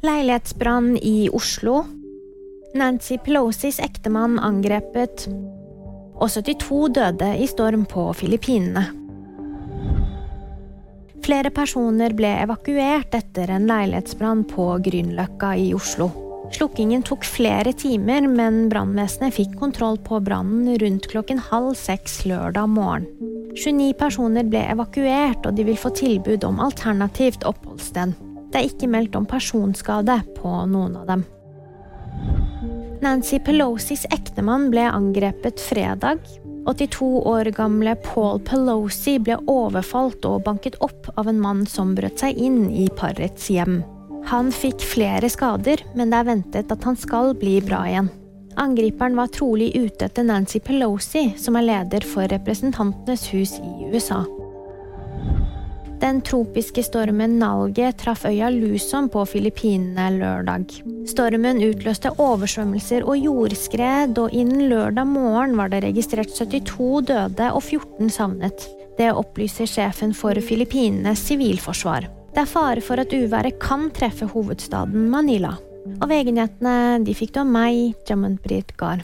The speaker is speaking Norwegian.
Leilighetsbrann i Oslo. Nancy Pelosis ektemann angrepet. Og 72 døde i storm på Filippinene. Flere personer ble evakuert etter en leilighetsbrann på Grünerløkka i Oslo. Slukkingen tok flere timer, men brannvesenet fikk kontroll på brannen rundt klokken halv seks lørdag morgen. 29 personer ble evakuert, og de vil få tilbud om alternativt oppholdssted. Det er ikke meldt om personskade på noen av dem. Nancy Pelosis ektemann ble angrepet fredag. 82 år gamle Paul Pelosi ble overfalt og banket opp av en mann som brøt seg inn i parets hjem. Han fikk flere skader, men det er ventet at han skal bli bra igjen. Angriperen var trolig ute etter Nancy Pelosi, som er leder for Representantenes hus i USA. Den tropiske stormen Nalge traff øya Luzon på Filippinene lørdag. Stormen utløste oversvømmelser og jordskred, og innen lørdag morgen var det registrert 72 døde og 14 savnet. Det opplyser sjefen for Filippinenes sivilforsvar. Det er fare for at uværet kan treffe hovedstaden Manila. Og VG-nyhetene de fikk du av meg, Jamund Britt Gahr.